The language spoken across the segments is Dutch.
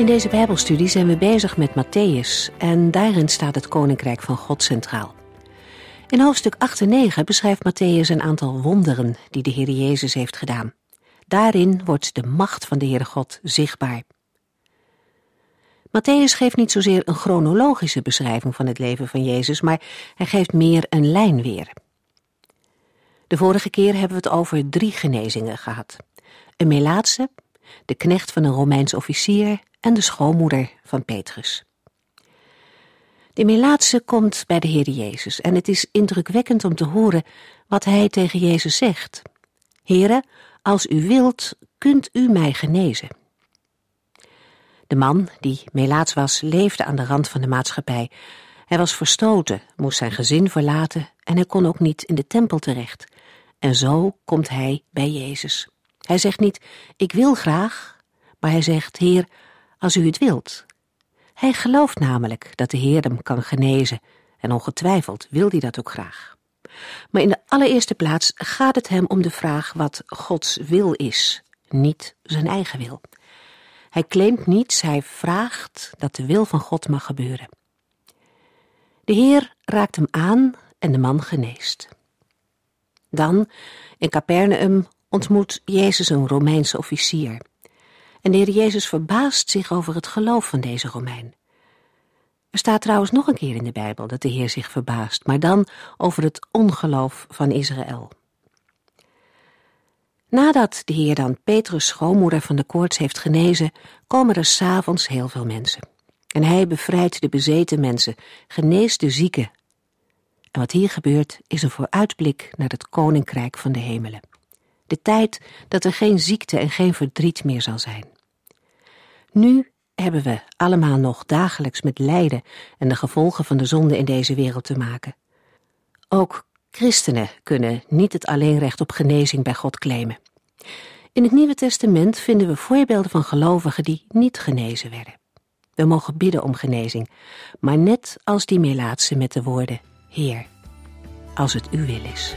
In deze Bijbelstudie zijn we bezig met Matthäus en daarin staat het Koninkrijk van God centraal. In hoofdstuk 8 en 9 beschrijft Matthäus een aantal wonderen die de Heer Jezus heeft gedaan. Daarin wordt de macht van de Heere God zichtbaar. Matthäus geeft niet zozeer een chronologische beschrijving van het leven van Jezus, maar hij geeft meer een lijn weer. De vorige keer hebben we het over drie genezingen gehad. Een Melaatse, de knecht van een Romeins officier en de schoonmoeder van Petrus. De Melaatse komt bij de Heer Jezus en het is indrukwekkend om te horen wat hij tegen Jezus zegt. Heere, als u wilt, kunt u mij genezen. De man, die Melaats was, leefde aan de rand van de maatschappij. Hij was verstoten, moest zijn gezin verlaten en hij kon ook niet in de tempel terecht. En zo komt hij bij Jezus. Hij zegt niet, ik wil graag, maar hij zegt, Heer, als u het wilt. Hij gelooft namelijk dat de Heer hem kan genezen en ongetwijfeld wil hij dat ook graag. Maar in de allereerste plaats gaat het hem om de vraag wat Gods wil is, niet zijn eigen wil. Hij claimt niets, hij vraagt dat de wil van God mag gebeuren. De Heer raakt hem aan en de man geneest. Dan, in Capernaum, ontmoet Jezus een Romeinse officier. En de Heer Jezus verbaast zich over het geloof van deze Romein. Er staat trouwens nog een keer in de Bijbel dat de Heer zich verbaast, maar dan over het ongeloof van Israël. Nadat de Heer dan Petrus' schoonmoeder van de koorts heeft genezen, komen er s'avonds heel veel mensen. En hij bevrijdt de bezeten mensen, geneest de zieken. En wat hier gebeurt is een vooruitblik naar het koninkrijk van de hemelen. De tijd dat er geen ziekte en geen verdriet meer zal zijn. Nu hebben we allemaal nog dagelijks met lijden en de gevolgen van de zonde in deze wereld te maken. Ook christenen kunnen niet het alleenrecht op genezing bij God claimen. In het Nieuwe Testament vinden we voorbeelden van gelovigen die niet genezen werden. We mogen bidden om genezing, maar net als die Melaatse met de woorden: Heer, als het uw wil is.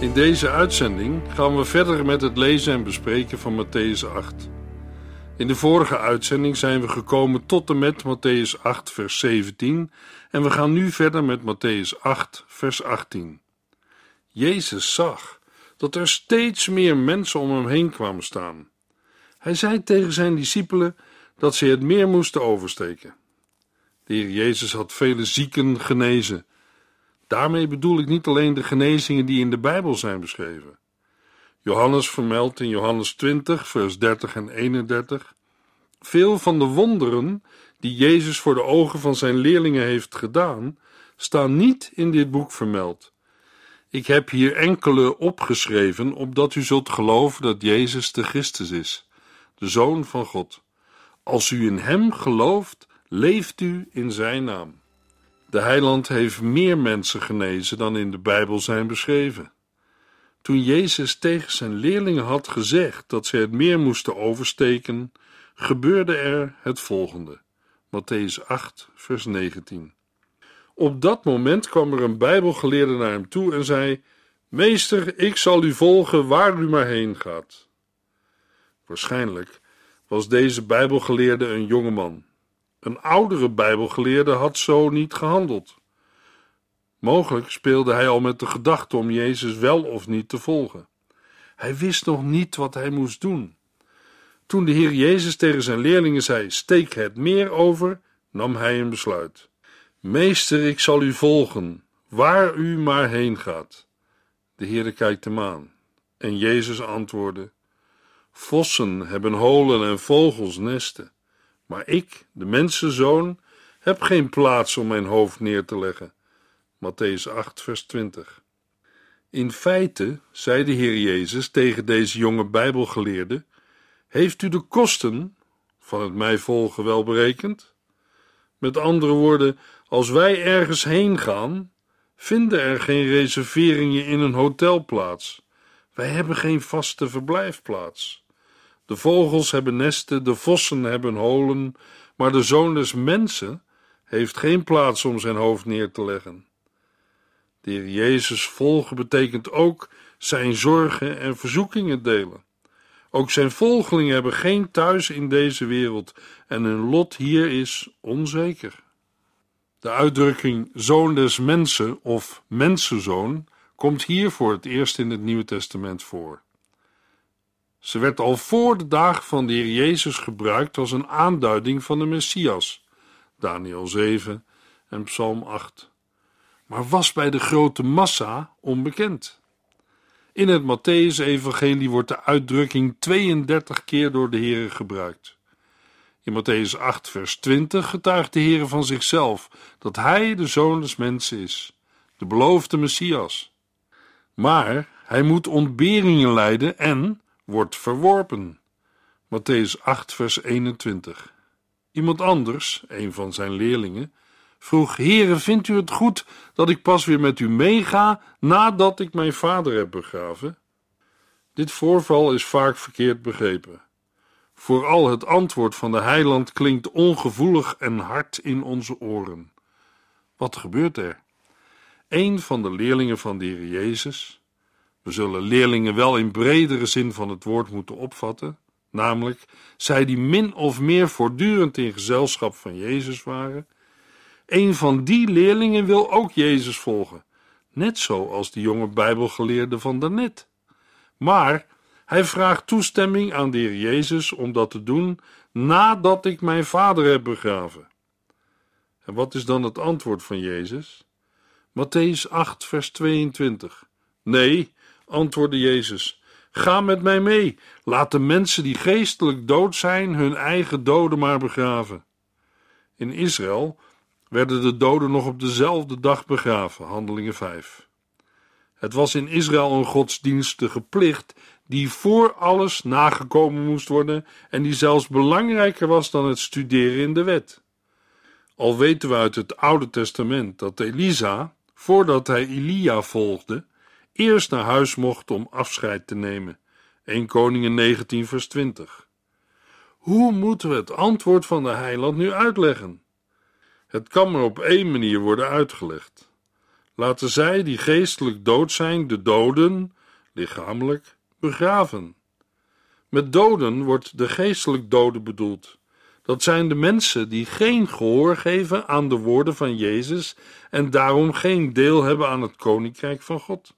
In deze uitzending gaan we verder met het lezen en bespreken van Matthäus 8. In de vorige uitzending zijn we gekomen tot en met Matthäus 8, vers 17 en we gaan nu verder met Matthäus 8, vers 18. Jezus zag dat er steeds meer mensen om hem heen kwamen staan. Hij zei tegen zijn discipelen dat ze het meer moesten oversteken. De Heer Jezus had vele zieken genezen Daarmee bedoel ik niet alleen de genezingen die in de Bijbel zijn beschreven. Johannes vermeldt in Johannes 20, vers 30 en 31 veel van de wonderen die Jezus voor de ogen van zijn leerlingen heeft gedaan, staan niet in dit boek vermeld. Ik heb hier enkele opgeschreven, opdat u zult geloven dat Jezus de Christus is, de Zoon van God. Als u in Hem gelooft, leeft u in Zijn naam. De heiland heeft meer mensen genezen dan in de Bijbel zijn beschreven. Toen Jezus tegen zijn leerlingen had gezegd dat ze het meer moesten oversteken, gebeurde er het volgende. Matthäus 8, vers 19. Op dat moment kwam er een Bijbelgeleerde naar hem toe en zei: Meester, ik zal u volgen waar u maar heen gaat. Waarschijnlijk was deze Bijbelgeleerde een jonge man. Een oudere Bijbelgeleerde had zo niet gehandeld. Mogelijk speelde hij al met de gedachte om Jezus wel of niet te volgen. Hij wist nog niet wat hij moest doen. Toen de Heer Jezus tegen zijn leerlingen zei: Steek het meer over, nam hij een besluit. Meester, ik zal u volgen, waar u maar heen gaat. De Heer kijkt hem aan en Jezus antwoordde: Vossen hebben holen en vogels nesten, maar ik, de mensenzoon, heb geen plaats om mijn hoofd neer te leggen. Matthäus 8, vers 20. In feite zei de Heer Jezus tegen deze jonge Bijbelgeleerde: Heeft u de kosten van het mij volgen wel berekend? Met andere woorden, als wij ergens heen gaan, vinden er geen reserveringen in een hotelplaats. Wij hebben geen vaste verblijfplaats. De vogels hebben nesten, de vossen hebben holen, maar de zoon des mensen heeft geen plaats om zijn hoofd neer te leggen. De Heer Jezus volgen betekent ook zijn zorgen en verzoekingen delen. Ook zijn volgelingen hebben geen thuis in deze wereld en hun lot hier is onzeker. De uitdrukking zoon des mensen of mensenzoon komt hier voor het eerst in het Nieuwe Testament voor. Ze werd al voor de dagen van de Heer Jezus gebruikt als een aanduiding van de Messias, Daniel 7 en Psalm 8, maar was bij de grote massa onbekend. In het Matthäus-evangelie wordt de uitdrukking 32 keer door de Heer gebruikt. In Matthäus 8, vers 20 getuigt de Heer van zichzelf dat Hij de Zoon des Mensen is, de beloofde Messias. Maar hij moet ontberingen lijden en wordt verworpen. Matthäus 8, vers 21. Iemand anders, een van zijn leerlingen, vroeg: Heere, vindt u het goed dat ik pas weer met u meega nadat ik mijn vader heb begraven? Dit voorval is vaak verkeerd begrepen. Vooral het antwoord van de heiland klinkt ongevoelig en hard in onze oren. Wat gebeurt er? Een van de leerlingen van de Heer Jezus, we zullen leerlingen wel in bredere zin van het woord moeten opvatten, namelijk zij die min of meer voortdurend in gezelschap van Jezus waren. Een van die leerlingen wil ook Jezus volgen, net zoals die jonge Bijbelgeleerde van daarnet. Maar hij vraagt toestemming aan de Heer Jezus om dat te doen nadat ik mijn vader heb begraven. En wat is dan het antwoord van Jezus? Matthäus 8, vers 22. Nee, antwoordde Jezus, ga met mij mee. Laat de mensen die geestelijk dood zijn hun eigen doden maar begraven. In Israël werden de doden nog op dezelfde dag begraven, Handelingen 5. Het was in Israël een godsdienstige plicht die voor alles nagekomen moest worden en die zelfs belangrijker was dan het studeren in de wet. Al weten we uit het Oude Testament dat Elisa, voordat hij Elia volgde, eerst naar huis mocht om afscheid te nemen. 1 Koningen 19 vers 20. Hoe moeten we het antwoord van de heiland nu uitleggen? Het kan maar op één manier worden uitgelegd. Laten zij die geestelijk dood zijn, de doden, lichamelijk, begraven. Met doden wordt de geestelijk doden bedoeld. Dat zijn de mensen die geen gehoor geven aan de woorden van Jezus en daarom geen deel hebben aan het koninkrijk van God.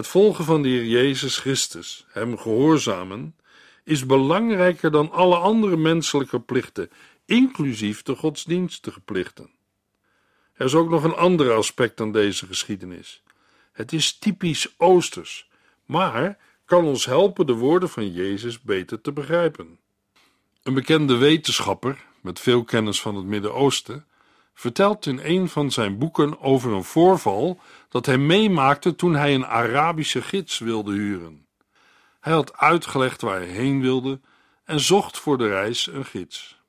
Het volgen van de Heer Jezus Christus, Hem gehoorzamen, is belangrijker dan alle andere menselijke plichten, inclusief de godsdienstige plichten. Er is ook nog een ander aspect aan deze geschiedenis. Het is typisch Oosters, maar kan ons helpen de woorden van Jezus beter te begrijpen. Een bekende wetenschapper met veel kennis van het Midden-Oosten vertelt in een van zijn boeken over een voorval dat hij meemaakte toen hij een Arabische gids wilde huren. Hij had uitgelegd waar hij heen wilde en zocht voor de reis een gids.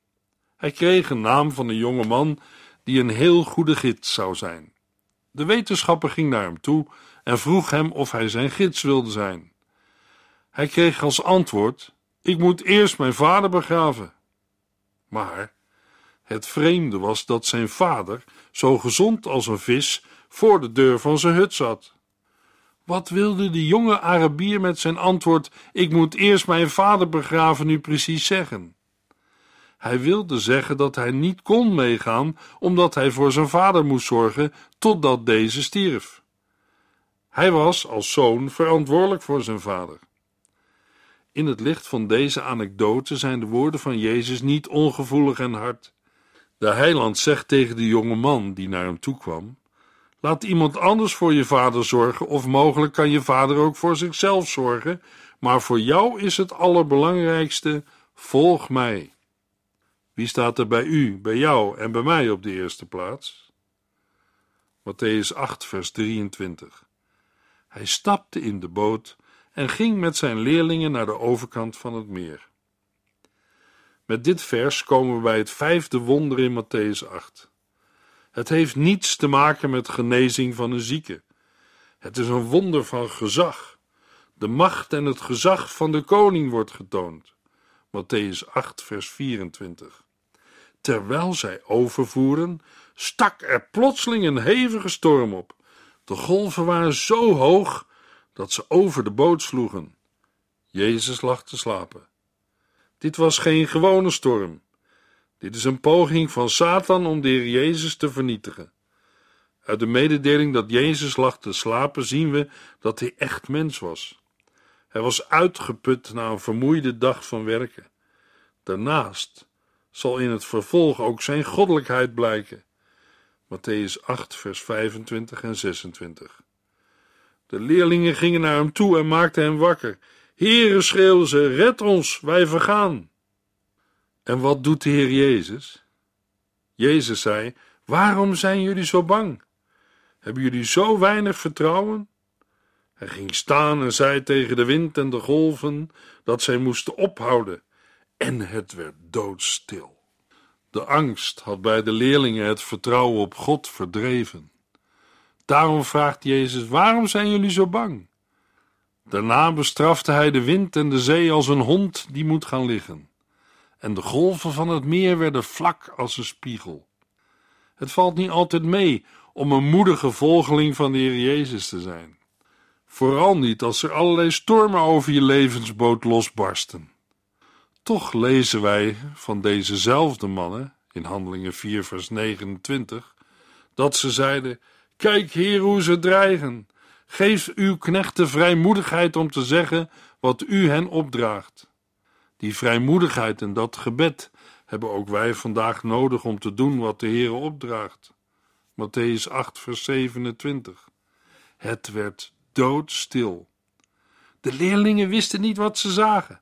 Hij kreeg een naam van een jonge man die een heel goede gids zou zijn. De wetenschapper ging naar hem toe en vroeg hem of hij zijn gids wilde zijn. Hij kreeg als antwoord: Ik moet eerst mijn vader begraven. Maar het vreemde was dat zijn vader, zo gezond als een vis, voor de deur van zijn hut zat. Wat wilde de jonge Arabier met zijn antwoord: Ik moet eerst mijn vader begraven, nu precies zeggen? Hij wilde zeggen dat hij niet kon meegaan, omdat hij voor zijn vader moest zorgen totdat deze stierf. Hij was als zoon verantwoordelijk voor zijn vader. In het licht van deze anekdote zijn de woorden van Jezus niet ongevoelig en hard. De heiland zegt tegen de jonge man die naar hem toe kwam: Laat iemand anders voor je vader zorgen, of mogelijk kan je vader ook voor zichzelf zorgen, maar voor jou is het allerbelangrijkste: volg mij. Wie staat er bij u, bij jou en bij mij op de eerste plaats? Matthäus 8, vers 23. Hij stapte in de boot en ging met zijn leerlingen naar de overkant van het meer. Met dit vers komen we bij het vijfde wonder in Matthäus 8. Het heeft niets te maken met genezing van een zieke. Het is een wonder van gezag. De macht en het gezag van de koning wordt getoond. Matthäus 8, vers 24. Terwijl zij overvoeren, stak er plotseling een hevige storm op. De golven waren zo hoog dat ze over de boot sloegen. Jezus lag te slapen. Dit was geen gewone storm. Dit is een poging van Satan om de Heer Jezus te vernietigen. Uit de mededeling dat Jezus lag te slapen zien we dat hij echt mens was. Hij was uitgeput na een vermoeide dag van werken. Daarnaast zal in het vervolg ook zijn goddelijkheid blijken. Matthäus 8, vers 25 en 26. De leerlingen gingen naar hem toe en maakten hem wakker. Heere, schreeuwden ze, red ons, wij vergaan. En wat doet de Heer Jezus? Jezus zei: Waarom zijn jullie zo bang? Hebben jullie zo weinig vertrouwen? Hij ging staan en zei tegen de wind en de golven dat zij moesten ophouden, en het werd doodstil. De angst had bij de leerlingen het vertrouwen op God verdreven. Daarom vraagt Jezus: Waarom zijn jullie zo bang? Daarna bestrafte hij de wind en de zee als een hond die moet gaan liggen. En de golven van het meer werden vlak als een spiegel. Het valt niet altijd mee om een moedige volgeling van de Heer Jezus te zijn. Vooral niet als er allerlei stormen over je levensboot losbarsten. Toch lezen wij van dezezelfde mannen in Handelingen 4, vers 29 dat ze zeiden: Kijk, Heer, hoe ze dreigen. Geef uw knechten vrijmoedigheid om te zeggen wat u hen opdraagt. Die vrijmoedigheid en dat gebed hebben ook wij vandaag nodig om te doen wat de Heer opdraagt. Matthäus 8, vers 27. Het werd doodstil. De leerlingen wisten niet wat ze zagen.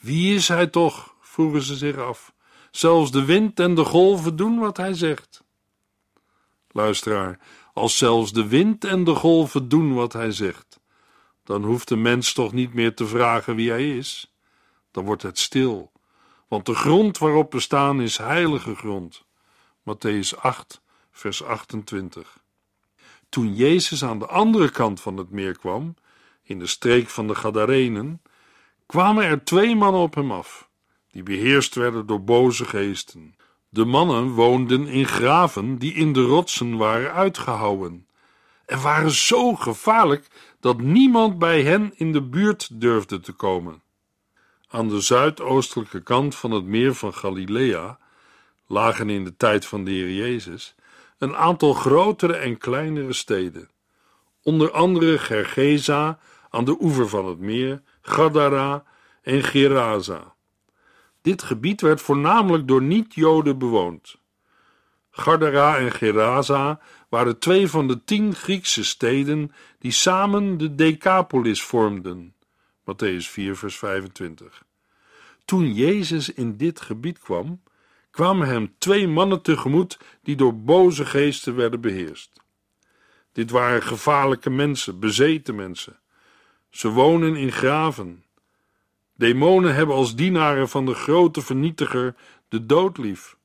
Wie is hij toch? vroegen ze zich af. Zelfs de wind en de golven doen wat hij zegt. Luisteraar, als zelfs de wind en de golven doen wat hij zegt, dan hoeft de mens toch niet meer te vragen wie hij is. Dan wordt het stil, want de grond waarop we staan is heilige grond. Matthäus 8, vers 28. Toen Jezus aan de andere kant van het meer kwam, in de streek van de Gadarenen, kwamen er twee mannen op hem af, die beheerst werden door boze geesten. De mannen woonden in graven die in de rotsen waren uitgehouwen en waren zo gevaarlijk dat niemand bij hen in de buurt durfde te komen. Aan de zuidoostelijke kant van het meer van Galilea lagen in de tijd van de Heer Jezus een aantal grotere en kleinere steden, onder andere Gergesa aan de oever van het meer, Gadara en Gerasa. Dit gebied werd voornamelijk door niet-Joden bewoond. Gadara en Gerasa waren twee van de tien Griekse steden die samen de Decapolis vormden. Matthäus 4, vers 25. Toen Jezus in dit gebied kwam, kwamen hem twee mannen tegemoet die door boze geesten werden beheerst. Dit waren gevaarlijke mensen, bezeten mensen. Ze wonen in graven. Demonen hebben als dienaren van de grote vernietiger de dood lief.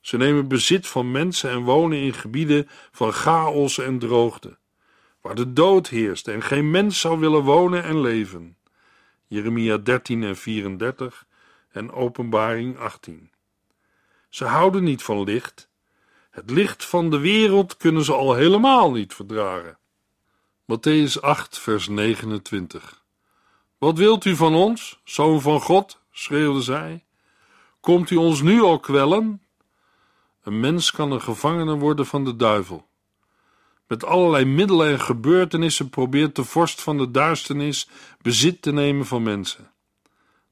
Ze nemen bezit van mensen en wonen in gebieden van chaos en droogte, waar de dood heerst en geen mens zou willen wonen en leven. Jeremia 13 en 34 en Openbaring 18. Ze houden niet van licht. Het licht van de wereld kunnen ze al helemaal niet verdragen. Matthäus 8, vers 29. Wat wilt u van ons, zoon van God? schreeuwde zij. Komt u ons nu al kwellen? Een mens kan een gevangene worden van de duivel. Met allerlei middelen en gebeurtenissen probeert de vorst van de duisternis bezit te nemen van mensen.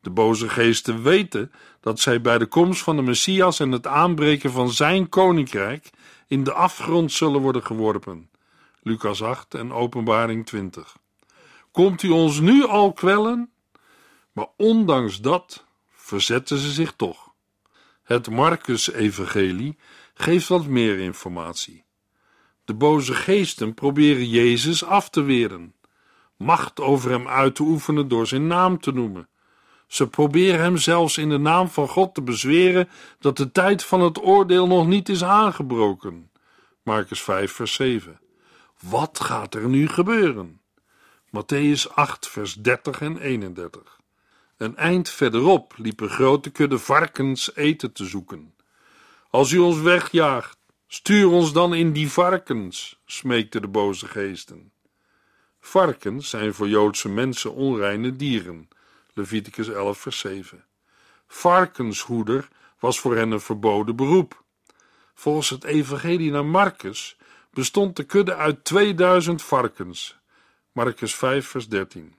De boze geesten weten dat zij bij de komst van de Messias en het aanbreken van zijn koninkrijk in de afgrond zullen worden geworpen. Lucas 8 en Openbaring 20. Komt u ons nu al kwellen? Maar ondanks dat verzetten ze zich toch. Het Marcus-evangelie geeft wat meer informatie. De boze geesten proberen Jezus af te weren, macht over hem uit te oefenen door zijn naam te noemen. Ze proberen hem zelfs in de naam van God te bezweren dat de tijd van het oordeel nog niet is aangebroken. Marcus 5, vers 7. Wat gaat er nu gebeuren? Matthäus 8, vers 30 en 31. Een eind verderop liepen grote kudde varkens eten te zoeken. Als u ons wegjaagt, stuur ons dan in die varkens, smeekten de boze geesten. Varkens zijn voor Joodse mensen onreine dieren. Leviticus 11, vers 7. Varkenshoeder was voor hen een verboden beroep. Volgens het evangelie naar Marcus bestond de kudde uit 2000 varkens. Marcus 5, vers 13.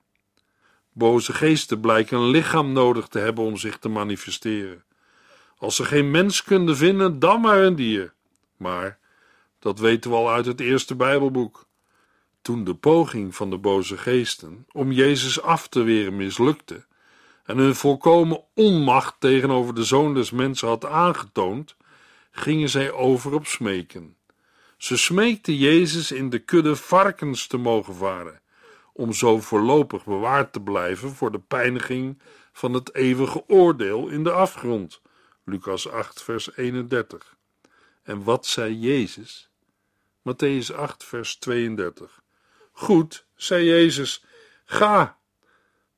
Boze geesten blijken een lichaam nodig te hebben om zich te manifesteren. Als ze geen mens kunnen vinden, dan maar een dier. Maar dat weten we al uit het eerste Bijbelboek. Toen de poging van de boze geesten om Jezus af te weren mislukte en hun volkomen onmacht tegenover de zoon des mensen had aangetoond, gingen zij over op smeken. Ze smeekten Jezus in de kudde varkens te mogen varen om zo voorlopig bewaard te blijven voor de pijniging van het eeuwige oordeel in de afgrond. Lucas 8, vers 31. En wat zei Jezus? Matthäus 8, vers 32. Goed, zei Jezus, ga.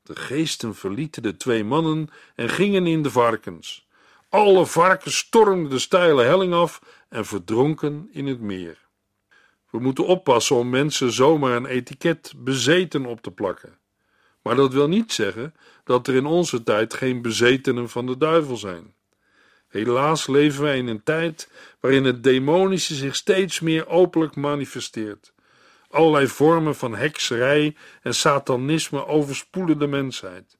De geesten verlieten de twee mannen en gingen in de varkens. Alle varkens stormden de steile helling af en verdronken in het meer. We moeten oppassen om mensen zomaar een etiket bezeten op te plakken. Maar dat wil niet zeggen dat er in onze tijd geen bezetenen van de duivel zijn. Helaas leven wij in een tijd waarin het demonische zich steeds meer openlijk manifesteert. Allerlei vormen van hekserij en satanisme overspoelen de mensheid.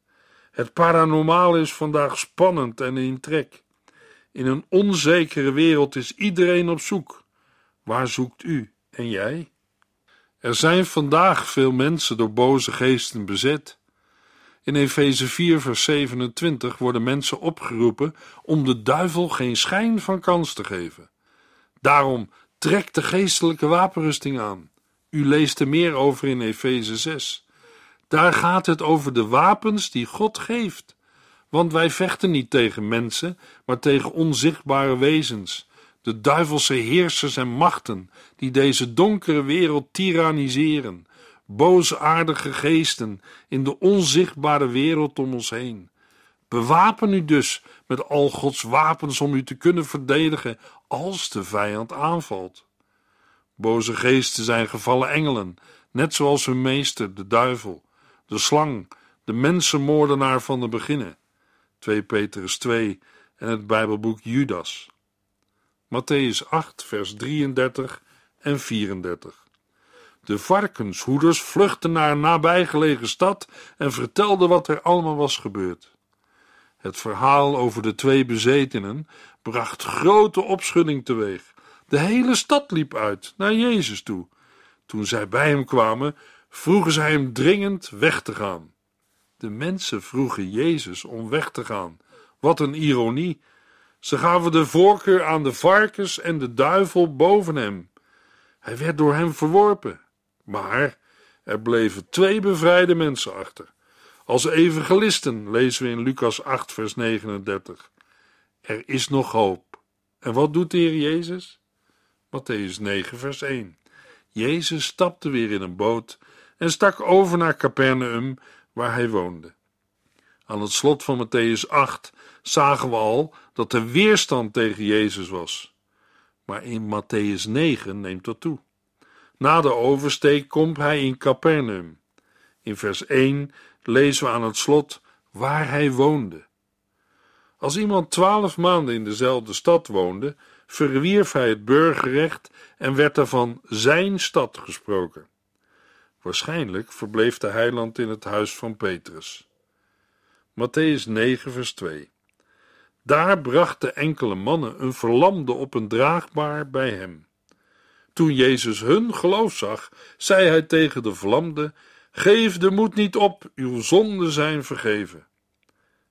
Het paranormale is vandaag spannend en in trek. In een onzekere wereld is iedereen op zoek. Waar zoekt u? En jij? Er zijn vandaag veel mensen door boze geesten bezet. In Efeze 4, vers 27 worden mensen opgeroepen om de duivel geen schijn van kans te geven. Daarom trek de geestelijke wapenrusting aan. U leest er meer over in Efeze 6. Daar gaat het over de wapens die God geeft. Want wij vechten niet tegen mensen, maar tegen onzichtbare wezens de duivelse heersers en machten die deze donkere wereld tyranniseren, boosaardige geesten in de onzichtbare wereld om ons heen. Bewapen u dus met al Gods wapens om u te kunnen verdedigen als de vijand aanvalt. Boze geesten zijn gevallen engelen, net zoals hun meester, de duivel, de slang, de mensenmoordenaar van de beginnen. 2 Petrus 2 en het Bijbelboek Judas. Matthäus 8, vers 33 en 34. De varkenshoeders vluchtten naar een nabijgelegen stad en vertelden wat er allemaal was gebeurd. Het verhaal over de twee bezetenen bracht grote opschudding teweeg. De hele stad liep uit naar Jezus toe. Toen zij bij hem kwamen, vroegen zij hem dringend weg te gaan. De mensen vroegen Jezus om weg te gaan. Wat een ironie! Ze gaven de voorkeur aan de varkens en de duivel boven hem. Hij werd door hem verworpen. Maar er bleven twee bevrijde mensen achter. Als evangelisten lezen we in Lucas 8, vers 39. Er is nog hoop. En wat doet de Heer Jezus? Matthäus 9, vers 1. Jezus stapte weer in een boot en stak over naar Capernaum, waar hij woonde. Aan het slot van Matthäus 8 zagen we al dat er weerstand tegen Jezus was. Maar in Matthäus 9 neemt dat toe. Na de oversteek komt hij in Capernaum. In vers 1 lezen we aan het slot waar hij woonde. Als iemand twaalf maanden in dezelfde stad woonde, verwierf hij het burgerrecht en werd daarvan zijn stad gesproken. Waarschijnlijk verbleef de heiland in het huis van Petrus. Matthäus 9, vers 2. Daar brachten enkele mannen een verlamde op een draagbaar bij hem. Toen Jezus hun geloof zag, zei hij tegen de verlamde: Geef de moed niet op, uw zonden zijn vergeven.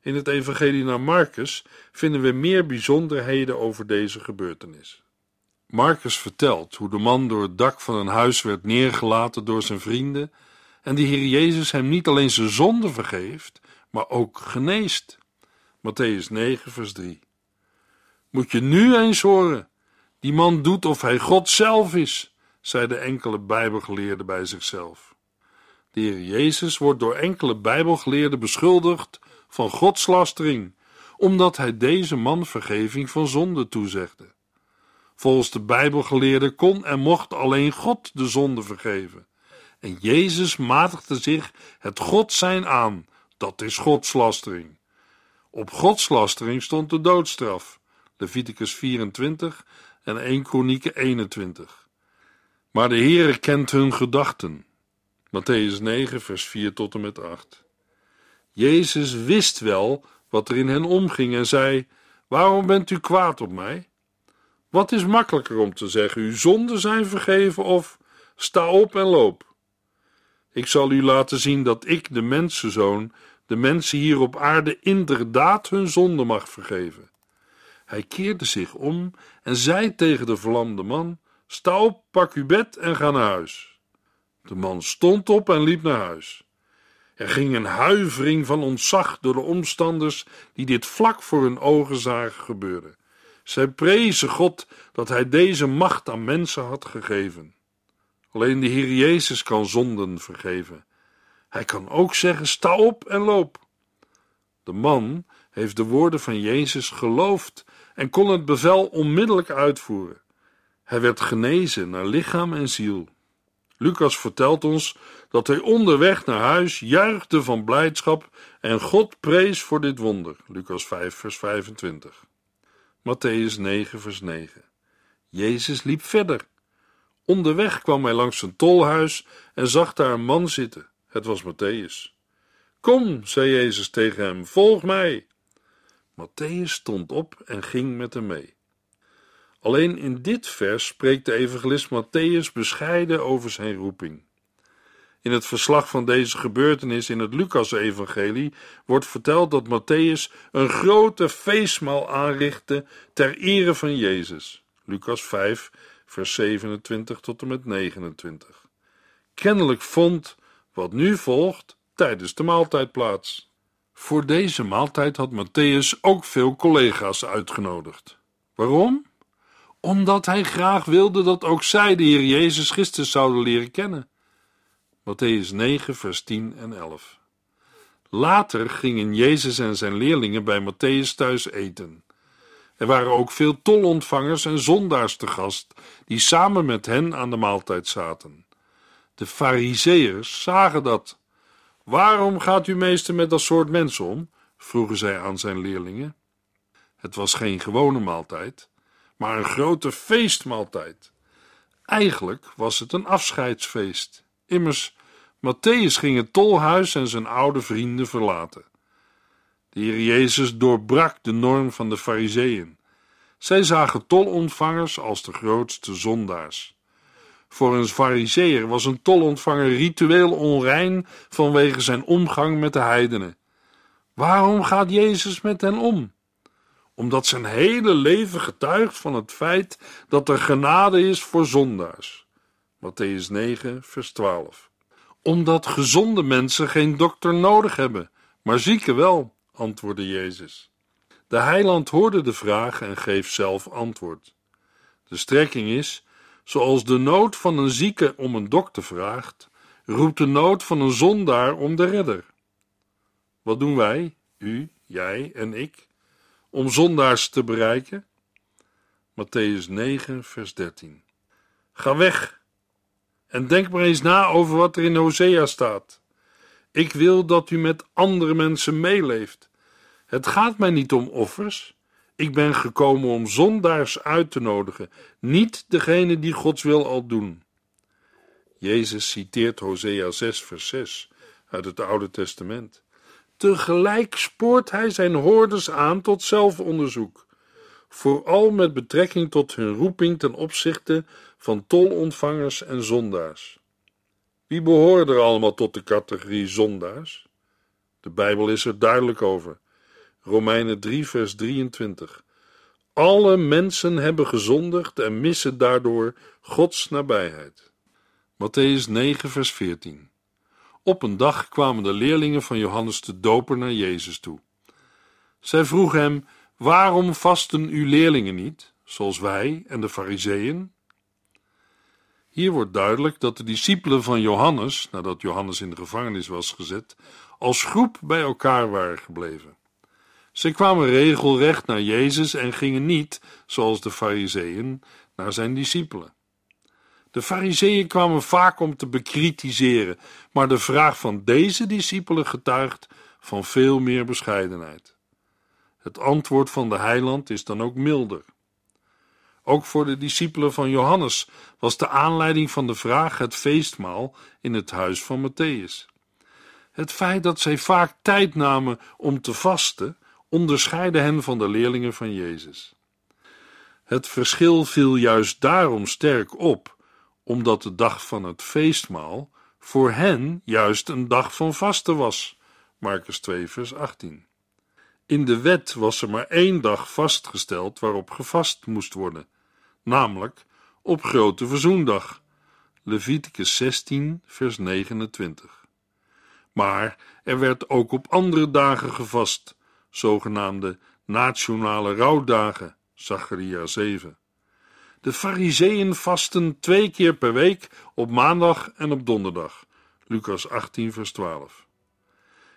In het Evangelie naar Marcus vinden we meer bijzonderheden over deze gebeurtenis. Marcus vertelt hoe de man door het dak van een huis werd neergelaten door zijn vrienden en de Heer Jezus hem niet alleen zijn zonde vergeeft, maar ook geneest. Matthäus 9, vers 3. Moet je nu eens horen, die man doet of hij God zelf is, zeiden enkele Bijbelgeleerden bij zichzelf. De Heer Jezus wordt door enkele Bijbelgeleerden beschuldigd van godslastering, omdat hij deze man vergeving van zonde toezegde. Volgens de Bijbelgeleerden kon en mocht alleen God de zonde vergeven. En Jezus matigde zich het God zijn aan. Dat is godslastering. Op godslastering stond de doodstraf. Leviticus 24 en 1 Kronieken 21. Maar de Heere kent hun gedachten. Matthäus 9 vers 4 tot en met 8. Jezus wist wel wat er in hen omging en zei: Waarom bent u kwaad op mij? Wat is makkelijker om te zeggen: Uw zonden zijn vergeven of sta op en loop? Ik zal u laten zien dat ik, de mensenzoon, de mensen hier op aarde inderdaad hun zonde mag vergeven. Hij keerde zich om en zei tegen de verlamde man: Sta op, pak uw bed en ga naar huis. De man stond op en liep naar huis. Er ging een huivering van ontzag door de omstanders die dit vlak voor hun ogen zagen gebeuren. Zij prezen God dat Hij deze macht aan mensen had gegeven. Alleen de Heer Jezus kan zonden vergeven. Hij kan ook zeggen: sta op en loop. De man heeft de woorden van Jezus geloofd en kon het bevel onmiddellijk uitvoeren. Hij werd genezen naar lichaam en ziel. Lucas vertelt ons dat hij onderweg naar huis juichte van blijdschap en God prees voor dit wonder. Lucas 5, vers 25. Matthäus 9, vers 9. Jezus liep verder. Onderweg kwam hij langs een tolhuis en zag daar een man zitten. Het was Matthäus. Kom, zei Jezus tegen hem, volg mij. Matthäus stond op en ging met hem mee. Alleen in dit vers spreekt de evangelist Matthäus bescheiden over zijn roeping. In het verslag van deze gebeurtenis in het Lucas-evangelie wordt verteld dat Matthäus een grote feestmaal aanrichtte ter ere van Jezus. Lucas 5, vers 27 tot en met 29. Kennelijk vond wat nu volgt tijdens de maaltijd plaats. Voor deze maaltijd had Matthäus ook veel collega's uitgenodigd. Waarom? Omdat hij graag wilde dat ook zij de Heer Jezus Christus zouden leren kennen. Matthäus 9, vers 10 en 11. Later gingen Jezus en zijn leerlingen bij Matthäus thuis eten. Er waren ook veel tolontvangers en zondaars te gast, die samen met hen aan de maaltijd zaten. De Fariseërs zagen dat. Waarom gaat u meester met dat soort mensen om? vroegen zij aan zijn leerlingen. Het was geen gewone maaltijd, maar een grote feestmaaltijd. Eigenlijk was het een afscheidsfeest. Immers, Matthäus ging het tolhuis en zijn oude vrienden verlaten. De Heer Jezus doorbrak de norm van de Fariseeën. Zij zagen tolontvangers als de grootste zondaars. Voor een fariseer was een tolontvanger ritueel onrein vanwege zijn omgang met de heidenen. Waarom gaat Jezus met hen om? Omdat zijn hele leven getuigt van het feit dat er genade is voor zondaars. Matthäus 9, vers 12. Omdat gezonde mensen geen dokter nodig hebben, maar zieken wel, antwoordde Jezus. De heiland hoorde de vraag en geeft zelf antwoord. De strekking is Zoals de nood van een zieke om een dokter vraagt, roept de nood van een zondaar om de redder. Wat doen wij, u, jij en ik, om zondaars te bereiken? Matthäus 9, vers 13. Ga weg en denk maar eens na over wat er in Hosea staat. Ik wil dat u met andere mensen meeleeft Het gaat mij niet om offers. Ik ben gekomen om zondaars uit te nodigen, niet degene die Gods wil al doen. Jezus citeert Hosea 6, vers 6 uit het Oude Testament. Tegelijk spoort hij zijn hoorders aan tot zelfonderzoek, vooral met betrekking tot hun roeping ten opzichte van tolontvangers en zondaars. Wie behoren er allemaal tot de categorie zondaars? De Bijbel is er duidelijk over. Romeinen 3, vers 23. Alle mensen hebben gezondigd en missen daardoor Gods nabijheid. Matthäus 9, vers 14. Op een dag kwamen de leerlingen van Johannes de Doper naar Jezus toe. Zij vroegen hem: Waarom vasten uw leerlingen niet, zoals wij en de Fariseeën? Hier wordt duidelijk dat de discipelen van Johannes, nadat Johannes in de gevangenis was gezet, als groep bij elkaar waren gebleven. Ze kwamen regelrecht naar Jezus en gingen niet, zoals de Fariseeën, naar zijn discipelen. De Fariseeën kwamen vaak om te bekritiseren, maar de vraag van deze discipelen getuigt van veel meer bescheidenheid. Het antwoord van de heiland is dan ook milder. Ook voor de discipelen van Johannes was de aanleiding van de vraag het feestmaal in het huis van Matthäus. Het feit dat zij vaak tijd namen om te vasten, onderscheidde hen van de leerlingen van Jezus. Het verschil viel juist daarom sterk op, omdat de dag van het feestmaal voor hen juist een dag van vasten was. Marcus 2, vers 18. In de wet was er maar één dag vastgesteld waarop gevast moest worden, namelijk op Grote Verzoendag, Leviticus 16, vers 29. Maar er werd ook op andere dagen gevast, zogenaamde nationale rouwdagen, Zacharia 7. De Fariseeën vasten twee keer per week op maandag en op donderdag, Lucas 18, vers 12.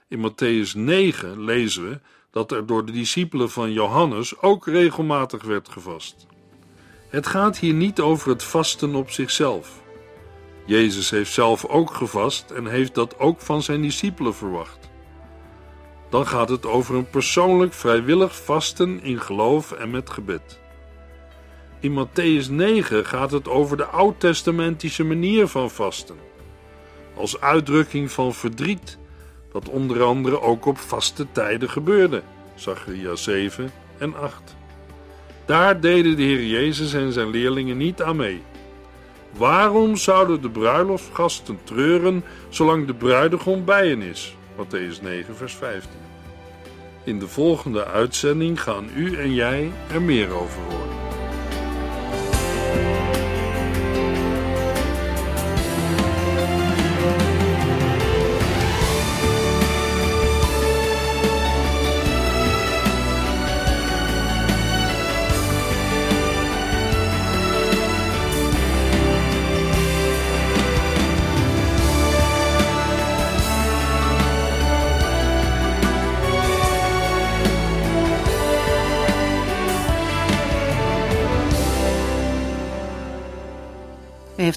In Matthäus 9 lezen we dat er door de discipelen van Johannes ook regelmatig werd gevast. Het gaat hier niet over het vasten op zichzelf. Jezus heeft zelf ook gevast en heeft dat ook van zijn discipelen verwacht. Dan gaat het over een persoonlijk vrijwillig vasten in geloof en met gebed. In Matthäus 9 gaat het over de oud-testamentische manier van vasten, als uitdrukking van verdriet, dat onder andere ook op vaste tijden gebeurde, Zachariah 7 en 8. Daar deden de Heer Jezus en zijn leerlingen niet aan mee. Waarom zouden de bruiloftgasten treuren zolang de bruidegom bij hen is? Matthäus 9, vers 15. In de volgende uitzending gaan u en jij er meer over horen.